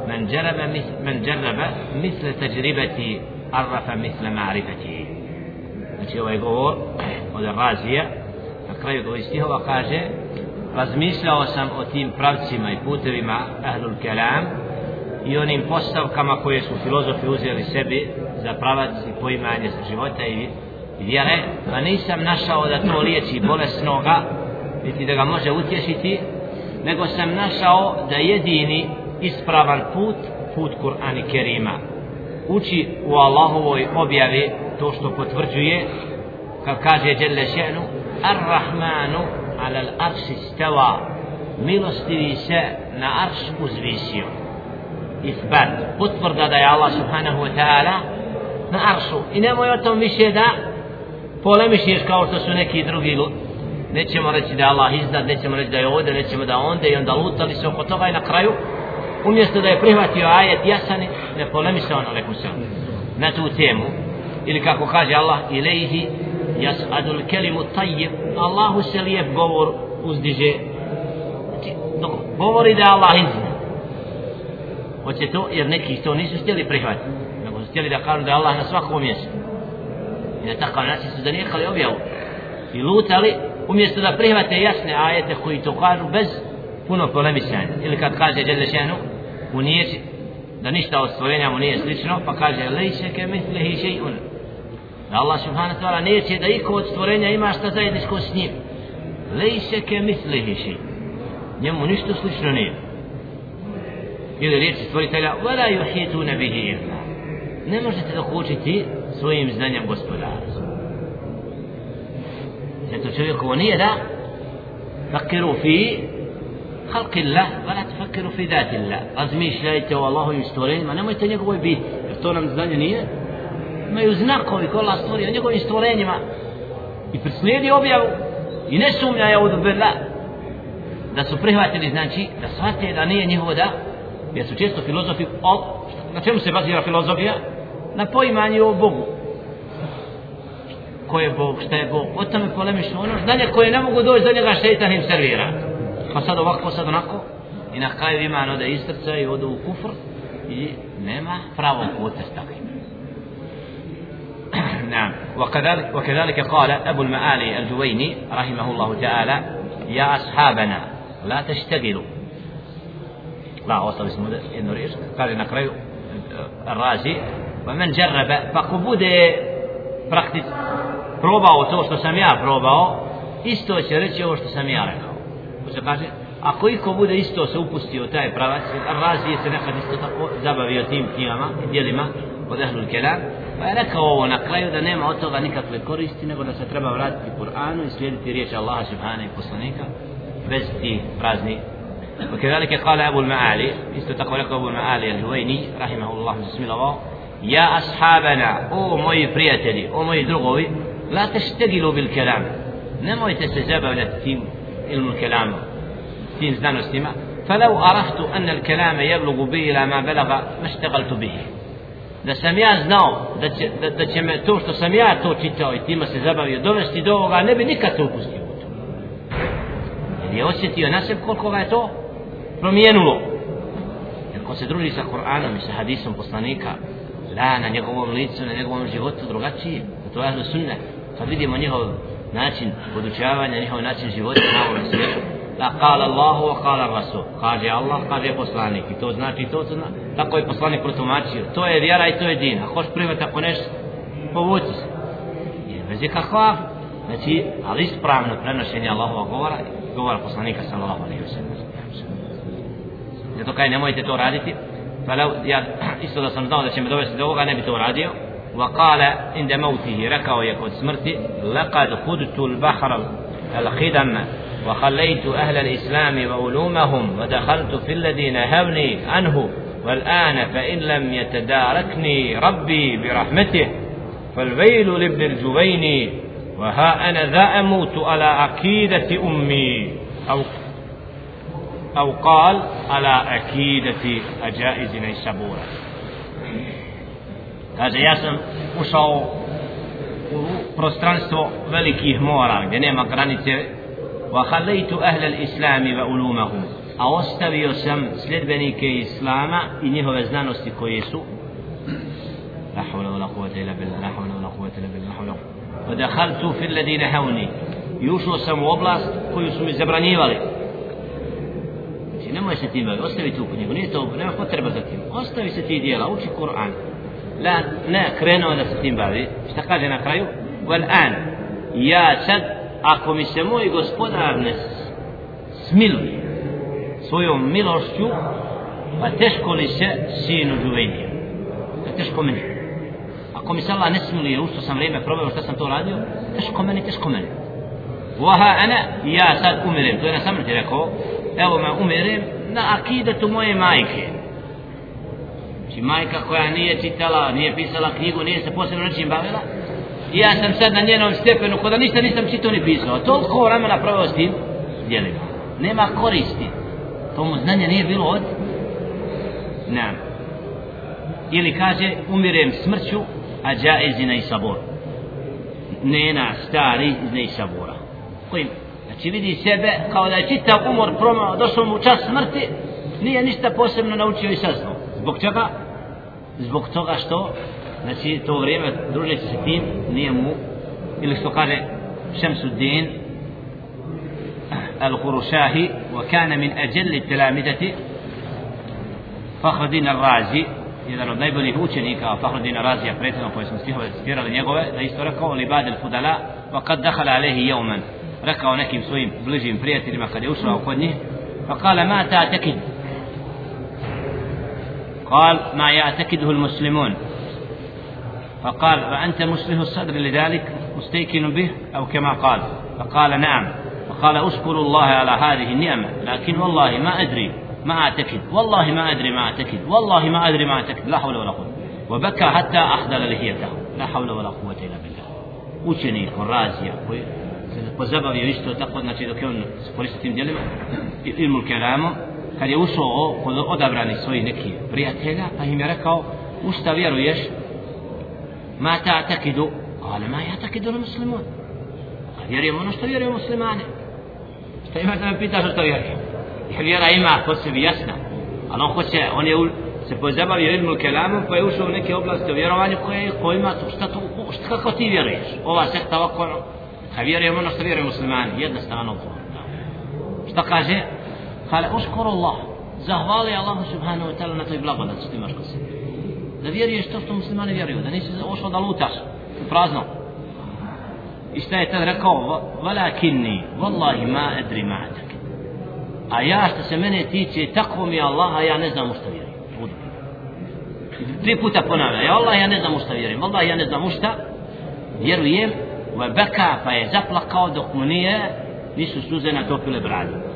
A: من جرب مثل, من جرب مثل تجربتي عرف مثل معرفتي znači ovaj govor od Razija na kraju ovih stihova kaže razmišljao sam o tim pravcima i putevima Ahlul Kalam i onim postavkama koje su filozofi uzeli sebi za pravac i poimanje života i vjere, pa nisam našao da to liječi bolesnoga, niti da ga može utješiti, nego sam našao da jedini ispravan put, put Kur'an i Kerima. Uči u Allahovoj objavi to što potvrđuje, kao kaže Đelle še'nu, Ar-Rahmanu ala l-arši stava, milostivi se na arš uzvisio isbat potvrda da je Allah subhanahu wa ta'ala na aršu i nemoj o tom više da polemišiš kao što su neki drugi nećemo reći da je Allah iznad nećemo reći da je ovdje nećemo da onda i onda lutali se oko toga i na kraju umjesto da je prihvatio ajet jasani ne polemisao na neku se na tu temu. Ili kako kaže Allah ilaihi jas'adul kelimu tajib Allahu se lijep govor uzdiže. Znači, govori da je Allah iznad. Hoće to jer neki to nisu htjeli prihvatiti nego su htjeli da kažu da je Allah na svakom mjestu. I na takav način su zanijekali objavu. I lutali umjesto da prihvate jasne ajete koji to kažu bez puno polemisanja ili kad kaže Đelešenu u niječi da ništa od stvorenja mu nije slično pa kaže lejše ke mitlihi še'un. Da Allah subhanahu wa ta'ala neće da iko od stvorenja ima šta zajedničko s njim. Lejše ke mislihi še'un. Njemu ništa slično nije. Ili riječi stvoritelja vela juhituna bihi ilma. Ne možete dokučiti svojim znanjem gospodara. تشركوا ونية لا. فكروا في خلق الله ولا تفكروا في ذات الله. أزمي شايته والله يستورين ما نمو يتنقوا بيت يفتونا من زنان نية ما يزنقوا يقول الله ستوري ونقوا يستورين ما. يفرسلين يوبيعوا ينسوا من يعوذ بالله da su prihvatili, znači, da shvate da nije njihovo da, jer su često filozofi, o, na čemu se bazira filozofija? Na poimanju o Bogu, ko je Bog, šta je Bog o tome polemišu ono znanje koje ne mogu doći za njega šeitan im servira pa sad ovako, sad onako i na kraju ima ono da istrca i odu u kufr i nema pravo puta s takvim نعم وكذلك, وكذلك قال أبو المآلي الجويني رحمه الله تعالى يا أصحابنا لا تشتغلوا la ostali smo jednu riječ kaže na kraju razi pa men džerrebe pa ko bude praktic probao to što sam ja probao isto će reći ovo što sam ja rekao ko se kaže ako iko bude isto se upustio taj pravac razi se nekad isto tako zabavio tim knjigama i dijelima od Ahlul Kelam pa je rekao ovo na kraju da nema od toga nikakve koristi nego da se treba vratiti Kur'anu i slijediti riječ Allaha subhanahu i poslanika bez tih praznih وكذلك قال أبو المعالي استتقوا لك أبو المعالي الهويني رحمه الله بسم الله يا أصحابنا أو موي برياتلي أو موي درغوي لا تشتغلوا بالكلام يتسجاب ولا تتيم علم الكلام تيم زدان واستماع فلو أردت أن الكلام يبلغ به إلى ما بلغ ما اشتغلت به da sam ja znao da će, da, da će me to što sam ja to čitao i tima se zabavio dovesti do ovoga ne bi nikad to upustio u to jer je osjetio na sebi koliko ga je to promijenulo jer ko se druži sa Koranom i sa hadisom poslanika la na njegovom licu, na njegovom životu drugačije, to je sunne kad vidimo njihov način podučavanja, njihov način života na ovom svijetu la kala Allahu wa kala Rasul. Kaže Allah, kaže poslanik. I to znači to zna, tako je poslanik protumačio. To je vjera i to je din, a hoš primati, ako nešto povuci se. Jer bez ikakva, znači ali ispravno prenošenje Allahova govora govora poslanika sallallahu alaihi wa sallam. zato kaj nemojte to raditi. Pa ja isto da sam znao da će me dovesti do ovoga ne bi to radio. وقال عند موته ركع يكون سمرتي لقد خدت البحر الخدم وخليت أهل الإسلام وعلومهم ودخلت في الذين هوني عنه والآن فإن لم يتداركني ربي برحمته فالويل لابن الجبين وها أنا ذا أموت على عقيدة أمي أو أو قال على عقيدة أجائز نيسابورة kaže ja sam ušao u prostranstvo velikih mora gdje nema granice. Wa khalaitu ahla al-islam wa ulumahum. A ostavio sam sljedbenike islama i njihove znanosti koje su. La hawla wala quwwata illa billah la hawla wala quwwata illa billah la wa dakhaltu fi alladhina hawni. Yušao sam u oblast koju su mi zabranjivali. Znači nemoj se tim baviti ostavi tu knjigu nije to nema potreba za tim. Ostavi se ti dijela uči Kur'an. لا ne krenuo da se tim bavi. Šta kaže na kraju? Wal an ja sad ako mi se moj gospodar ne smiluje svojom milošću pa teško li se sinu Džuvejnija to teško meni. Ako mi se Allah ne smiluje ušto sam vrijeme probao šta sam to radio? Teško meni, teško meni. Waha ana ja sad umirem. To je na samrti rekao. Evo me umirem na akidetu moje majke. Znači majka koja nije čitala, nije pisala knjigu, nije se posebno nečim bavila. I ja sam sad na njenom stepenu, kod da ništa nisam čitao ni pisao. A toliko vremena proveo s tim djelima. Nema koristi. To mu znanje nije bilo od... Ne. Ili kaže, umirem smrću, a džaezina i sabor. Nena, stari, iz i sabora. Kojim? Znači vidi sebe kao da je čitav umor promao, došao mu čas smrti, nije ništa posebno naučio i saznao. Zbog čega? zbog toga što znači to vrijeme družeći se tim nije mu ili što kaže Šemsuddin الخرشاهي وكان من أجل التلامذة فخر الدين الرازي jedan od najboljih učenika Fahruddin Razija prethodno koje smo stihove citirali njegove da isto rekao li badil fudala wa kad dakhala alehi jeuman rekao nekim svojim bližim prijateljima kad je ušao kod njih pa kala ma ta tekid قال ما يعتقده المسلمون. فقال وأنت مسلم الصدر لذلك مستيقن به أو كما قال. فقال نعم. فقال أشكر الله على هذه النعمة. لكن والله ما أدري ما أعتقد. والله ما أدري ما أعتقد. والله ما أدري ما أعتقد. لا حول ولا قوة. وبكى حتى أحضر لحيته. لا حول ولا قوة إلا بالله. Učenik, razija, koji se pozabavio isto tako, znači dok ilmul kelamom, kad je ušao kod odabrani svojih nekih prijatelja, pa im je rekao, u šta vjeruješ? Ma ta takidu? Ale ma ja takidu na muslimun. A vjerujem ono što vjeruje muslimane. Šta imaš da me pitaš što vjerujem? Jer vjera ima kod sebi jasna. Ali on hoće, on je u, se pozabavio ilmu kelamom pa je ušao u neke oblasti o vjerovanju koje, kojima šta to, šta, kako ti vjeruješ? Ova sekta ovako. A vjerujem ono što vjeruje muslimani, jednostavno. Šta kaže? Kale, oškoro Allah. Zahvali Allah subhanahu wa ta'ala na toj blagodat što imaš kod sebe. Da vjeruješ to što muslimani vjeruju. Da nisi ošao da lutaš. u Prazno. I šta je tad rekao? Valakinni, vallahi ma edri ma adak. A ja što se mene tiče, tako mi je Allah, a ja ne znam u što vjerujem. Tri puta ponavlja. Ja Allah, ja ne znam u što vjerujem. Allah, ja ne znam u što vjerujem. Ve beka pa je zaplakao dok mu nije, nisu suze natopile bradu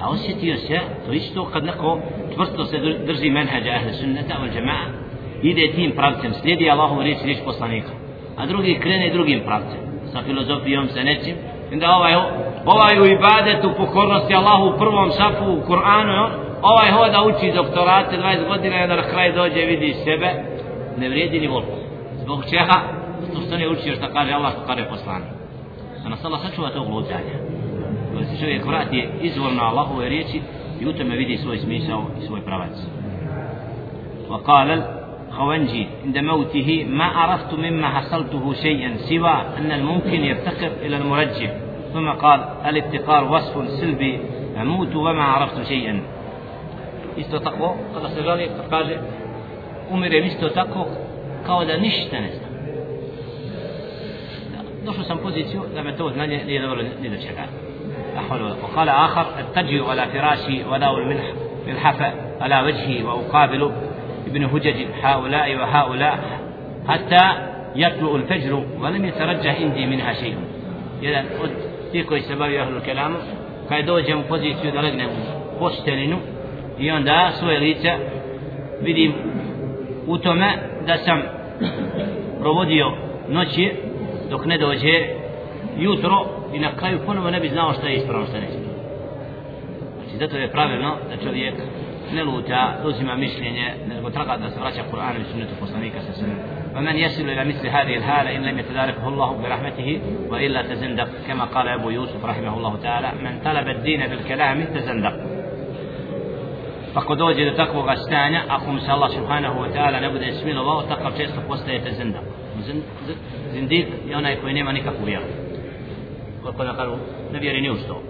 A: a osjetio se to isto kad neko tvrsto se drži menhađa ahle sunnata al jamaa ide tim pravcem slijedi Allahovu riječ riječ poslanika a drugi krene drugim pravcem sa filozofijom sa nečim onda ovaj ovaj u ibadetu pokornosti Allahu u prvom safu u Kur'anu ovaj hoda uči doktorate 20 godina i na kraj dođe vidi sebe ne vrijedi ni volko zbog čega? Zato što ne učio što kaže Allah što kaže poslanik. A nas Allah sačuva tog ludzanja da se čovjek vrati izvorno Allahove riječi i u tome vidi svoj smisao i svoj pravac. وقال خوانجي عند موته ما عرفت مما حصلته شيئا سوى أن الممكن يفتقر إلى المرجح ثم قال الافتقار وصف سلبي أموت وما عرفت شيئا isto tako kada se žali kad kaže umirem isto tako kao da ništa ne znam došao sam poziciju da me to znanje nije dobro ni do čega وقال آخر التجي على فراشي ولا الملح من حفأ على وجهي وأقابل ابن هجج هؤلاء وهؤلاء حتى يطلع الفجر ولم يترجح عندي منها شيء. إذا قلت في كل أتيك يا أهل الكلام كي دوجم فوزيسيو درجنا بوستلينو يون دا سويريتا بدي وتما دا سم روديو نوشي دوك ندوجي يوترو i na kraju ponovo ne bi znao šta je ispravno šta neće znači zato je pravilno da čovjek ne luta, uzima mišljenje, nego traga da se vraća Kur'anu i sunnetu poslanika sa sve. ومن يصل إلى مثل هذه الحالة إن لم يتداركه الله برحمته وإلا تزندق كما قال أبو يوسف رحمه الله تعالى من طلب الدين بالكلام تزندق Ako dođe do takvog stanja, ako mu se Allah subhanahu wa ta'ala ne bude smilovao, takav često postajete zindak. Zindik je onaj koji nema nikakvu vjeru. Kako da kažu, ne vjeri ni u što.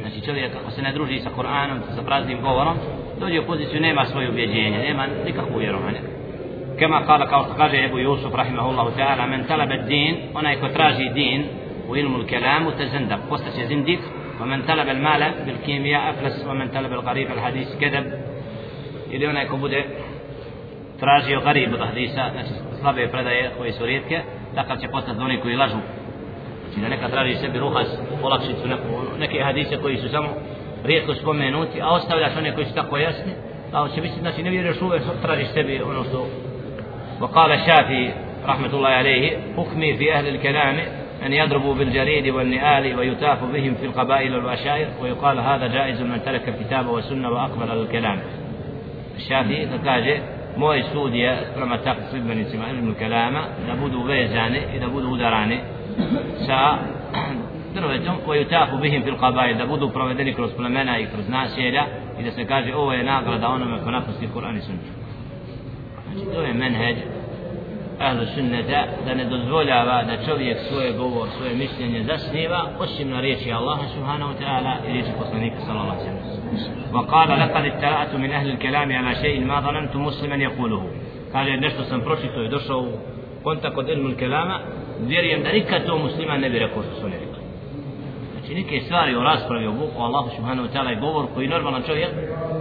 A: Znači čovjek ako se ne druži sa Koranom, sa praznim govorom, dođe u poziciju, nema svoje ubjeđenje, nema nikakvu vjerovanje. Kema kala, kao što kaže Ebu Jusuf, rahimahullahu ta'ala, men talabe din, onaj ko traži din, u ilmu l-kelamu, te zindak, postaće zindik, ومن طلب المال بالكيمياء أفلس ومن طلب الغريب الحديث كذب ili onaj ko bude tražio garib od hadisa, znači slabe predaje koje su rijetke, takav će postati oni koji lažu. Znači da neka traži sebi ruhas, olakšicu, neku, neke hadise koji su samo rijetko spomenuti, a ostavljaš one koji su tako jasni, a će biti, znači ne vjeruješ uvek, tražiš sebi ono što وقال الشافعي رحمة الله عليه حكمي في أهل الكلام أن يضربوا بالجريد والنئال ويتاف بهم في القبائل والبشائر ويقال هذا جائز من ترك الكتاب والسنة وأقبل على الكلام الشافعي moj sud je prema takvim sljedbenicima ilmu kelama da budu vezane i da budu udarane sa drvetom koji utafu bihim fil qabail da budu provedeni kroz plemena i kroz naselja i da se kaže ovo je nagrada onome ko napusti Kur'an i sunnet znači to je menheđ ahlu sunneta da ne dozvoljava da čovjek svoje govor, svoje mišljenje zasniva osim na riječi Allaha subhanahu wa ta'ala i riječi poslanika sallallahu alaihi wa وقال لقد اطلعت من أهل الكلام على شيء ما ظننت مسلما يقوله kaže nešto sam pročito i došao u kontakt od ilmu kelama vjerujem da nikad to muslima ne bi rekao što su ne rekli znači neke stvari o raspravi o Bogu Allahu subhanahu wa ta'ala je govor koji normalan čovjek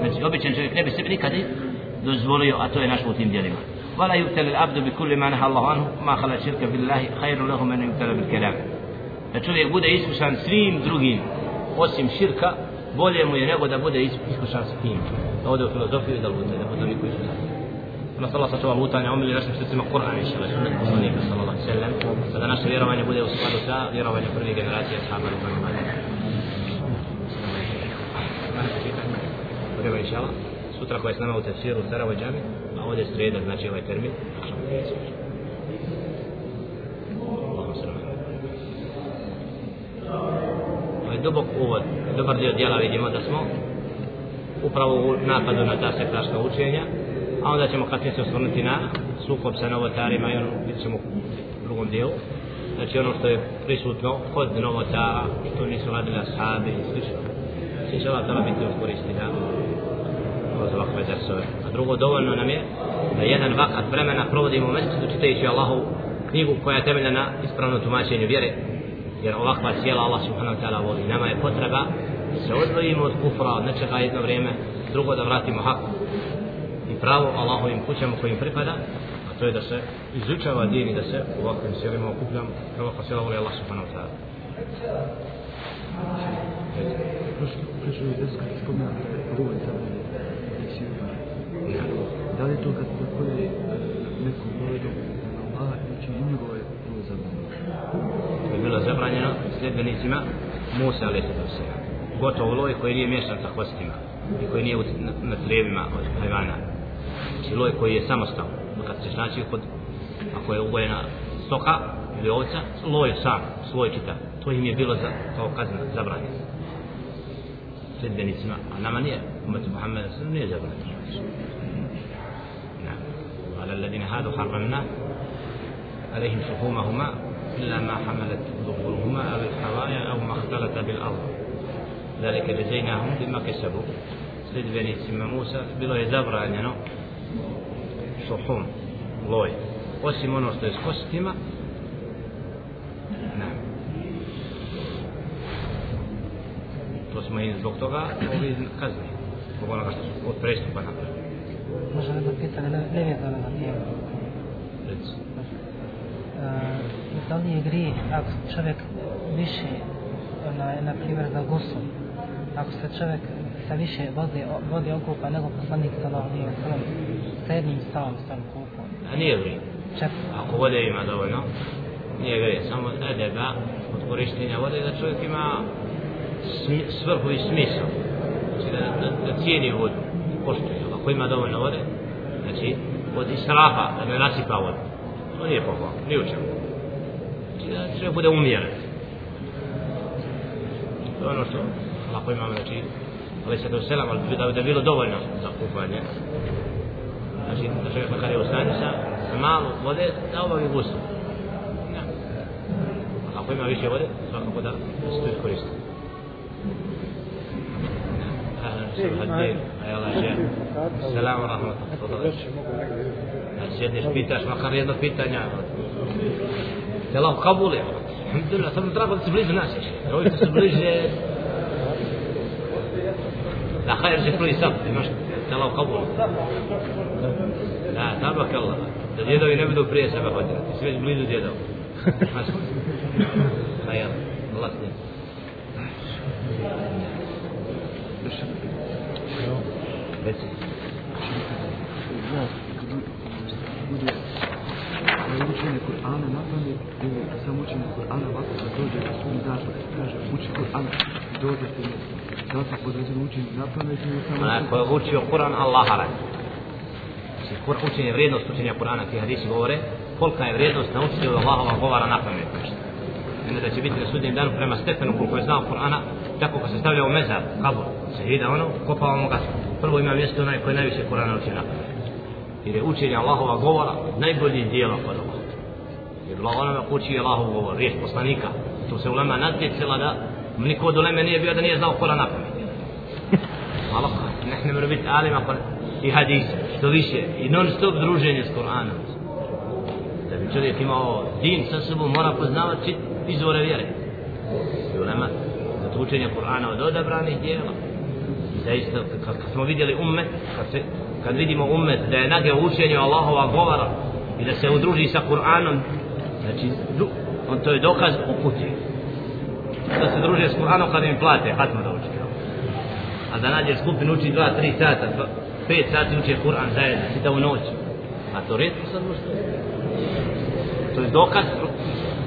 A: znači običan čovjek ne bi sebi nikad dozvolio a to je našo u tim djelima ولا يبتلى العبد بكل ما نهى الله عنه ما خلا شرك بالله خير له من يبتلى بالكلام da čovjek bude iskušan svim drugim osim širka bolje mu je nego da bude iskušan s tim da ode u filozofiju i da lute da bude niko iskušan Allah na alaihi wa sallam lutanja omili našim srcima Kur'an i šele sunnet poslanika sallallahu alaihi sallam. Sallam da naše vjerovanje bude u skladu sa vjerovanje prve generacije sahaba i prvi mali Treba inšala sutra koja je s nama u tefsiru u Saravoj džami a ovdje je sreda znači ovaj termin. Ovaj dubok uvod dobar dio djela vidimo da smo upravo u napadu na ta sektaška učenja a onda ćemo kasnije se osvrnuti na sukob sa novotarima i ono vidjet ćemo u drugom dijelu. Znači ono što je prisutno kod novotara što nisu radili ashabi i slično. Svi će ova tala biti uskoristi da? Kroz ovakve dersove. A drugo dovoljno nam je da jedan vakat vremena provodimo u mesecu čitajući Allahu knjigu koja je temeljena na ispravnom tumačenju vjere. Jer ovakva sjela Allah subhanahu wa ta'ala voli. Nama je potreba da se odvojimo od kufra, od nečega jedno vrijeme, drugo da vratimo haku pravo Allahovim kućama kojim pripada, a to je da se izučava din i da se u ovakvim sjelima okupljamo, kao ovakva sjela voli Allah subhanahu wa ta'ala.
B: Prošlo je deska spomenuti govori sa Da li je to kad koje nekom povedom na Allah, znači i njegove
A: bilo zabranjeno sljedbenicima Musa alaih sallam. Gotovo loj koji nije mješan sa hvostima i koji nije na, na trebima od hajvana znači loj koji je samostal kad se znači kod ako je ugojena stoka ili ovca loj sam svoj čita to im je bilo za, kao kazna zabranjeno sljedbenicima a nama nije umet Muhammeda sallam nije zabranjeno على الذين هادوا حرمنا عليهم شحومهما إلا ما حملت ظهورهما أو الحوايا أو ما اختلط بالأرض ذلك جزيناهم بما كسبوا سيد بني سيما موسى bilo je zabranjeno suhum loj osim ono što je s kostima. Ne. To smo i zbog toga ovi kazni zbog onoga što su od prestupa napravili.
C: Možda jedno pitanje ne, ne vjeta na
A: tijelu?
C: E, da li je gri ako čovjek više na, na primjer za gusom ako se čovjek sa više vodi, vodi okupa nego poslanik sa lovom sa jednim stavom sa okupom.
A: A nije grijeh.
C: Čak,
A: Ako vode ima dovoljno, nije grijeh. Samo edeba od korištenja vode da čovjek ima svrhu i smisao. Znači da, da, da cijeni vodu, poštuje. Ako ima dovoljno vode, znači od israfa, da ne nasipa vodu. To nije pohvalno, ni u čemu. Znači da čovjek bude umjeren. To je ono što lako imamo, znači, ali se do selam, ali da, je bilo dovoljno za kupanje. Znači, da čovjek makar je sa malo vode, da obavi gusu. Ja. Ako ima više vode, svakako da se to iskoristi. الله Da sjedneš, pitaš, makar jedno pitanje. Te Allah kabuli. Alhamdulillah, samo drago da se blizu nas ovi što su bliže... Da hajr će prvi sam, imaš te Allah kabuli. Da, tabak Allah. Da djedovi ne budu prije sebe hodili. Ti si već blizu djedova. Hajr, Allah s njim. Reci.
B: bude da je učenje Kur'ana na pamet ili samo učenje Kur'ana ovako da dođe na svoj dan pa kaže uči Kur'an dođe ti mi da li se podređeno učenje na pamet ili samo
A: Onaj ko je učio Kur'an, Allah radi. Znači, kur, učenje, vrijednost učenja Kur'ana, ti hadisi govore, kolika je vrijednost naučiti od Allahova govara na pamet. Ime da će biti na sudnjem danu prema stepenu koliko je znao Kur'ana, tako ko se stavlja u mezar, kabur, se ide ono, kopavamo ga. Prvo ima mjesto onaj koji najviše Kur'ana uči na pamet. Jer je učenje Allahova govora najbolji dijelo kod Allah. Jer Allah onome ko uči Allahov govor, riječ poslanika. Tu se ulema natjecila da niko od uleme nije bio da nije znao Kur'an na pamet. Allah ne mora biti alima pa- i hadis, što više, i non stop druženje s Kur'anom. Da bi čovjek imao din sa sobom, mora poznavati izvore vjere. I ulema, za učenje Kur'ana od odabranih dijela. I zaista, kad, kad smo vidjeli ummet, kad, se, kad vidimo ummet da je nage učenje Allahova govora i da se udruži sa Kur'anom, znači, on to je dokaz o puti. Da se druže s Kur'anom kad im plate, hatma da uči. A da nađe skupinu uči dva, tri sata, pet sati uče Kur'an zajedno, čita u noć. A to redko sad možete. To je dokaz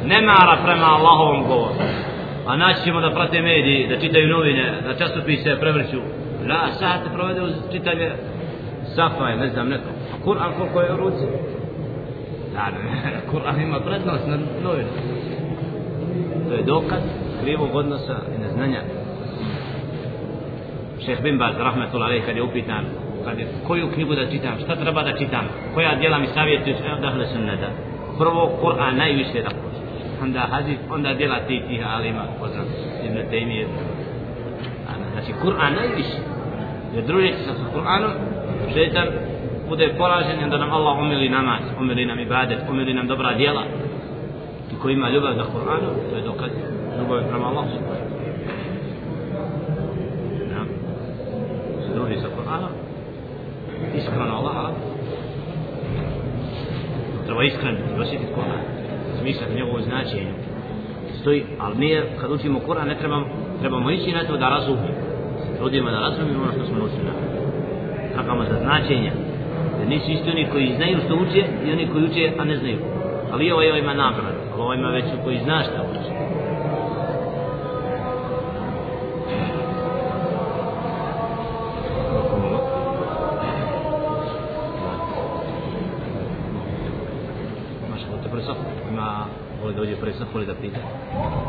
A: nemara prema Allahovom govoru. A naći ćemo da prate mediji, da čitaju novine, da časopise prevrću. La, sate provede uz čitanje Safa ne znam, neko. A Kur'an koliko je u ruci? Da, Kur'an ima prednost na novine. To je dokaz krivog odnosa i neznanja. Šeh Bin Baz, rahmetullah kad je upitan, kad je, koju knjigu da čitam, šta treba da čitam, koja djela mi savjetuju, evo da hle sunneta. Prvo, Kur'an najviše da poznaš. Onda hadis, onda djela ti tih alima, poznat, Ibn Taymije. Znači, Kur'an najviše. Jer družeći se sa Kur'anom, šeitan bude poražen onda nam Allah umili namaz, umili nam ibadet, umili nam dobra djela. I ko ima ljubav za Kur'anom, to je dokaz ljubav prema Allahu subhanahu. Ja. Druži sa Kur'anom, iskreno Allah radi ovo iskren i osjetiti Kur'an, smisliti njegovo značenje. Stoji, ali mi kad učimo Kur'an ne trebamo, trebamo ići na to da razumijemo. Trudimo da razumimo ono što smo učili na Tragamo za značenja. Jer nisu isti oni koji znaju što uče i oni koji uče, a ne znaju. Ali ovo, ovaj ima nagradu, ali ovo ima već koji zna šta uče. Da uđe prvi saf, voli da pita.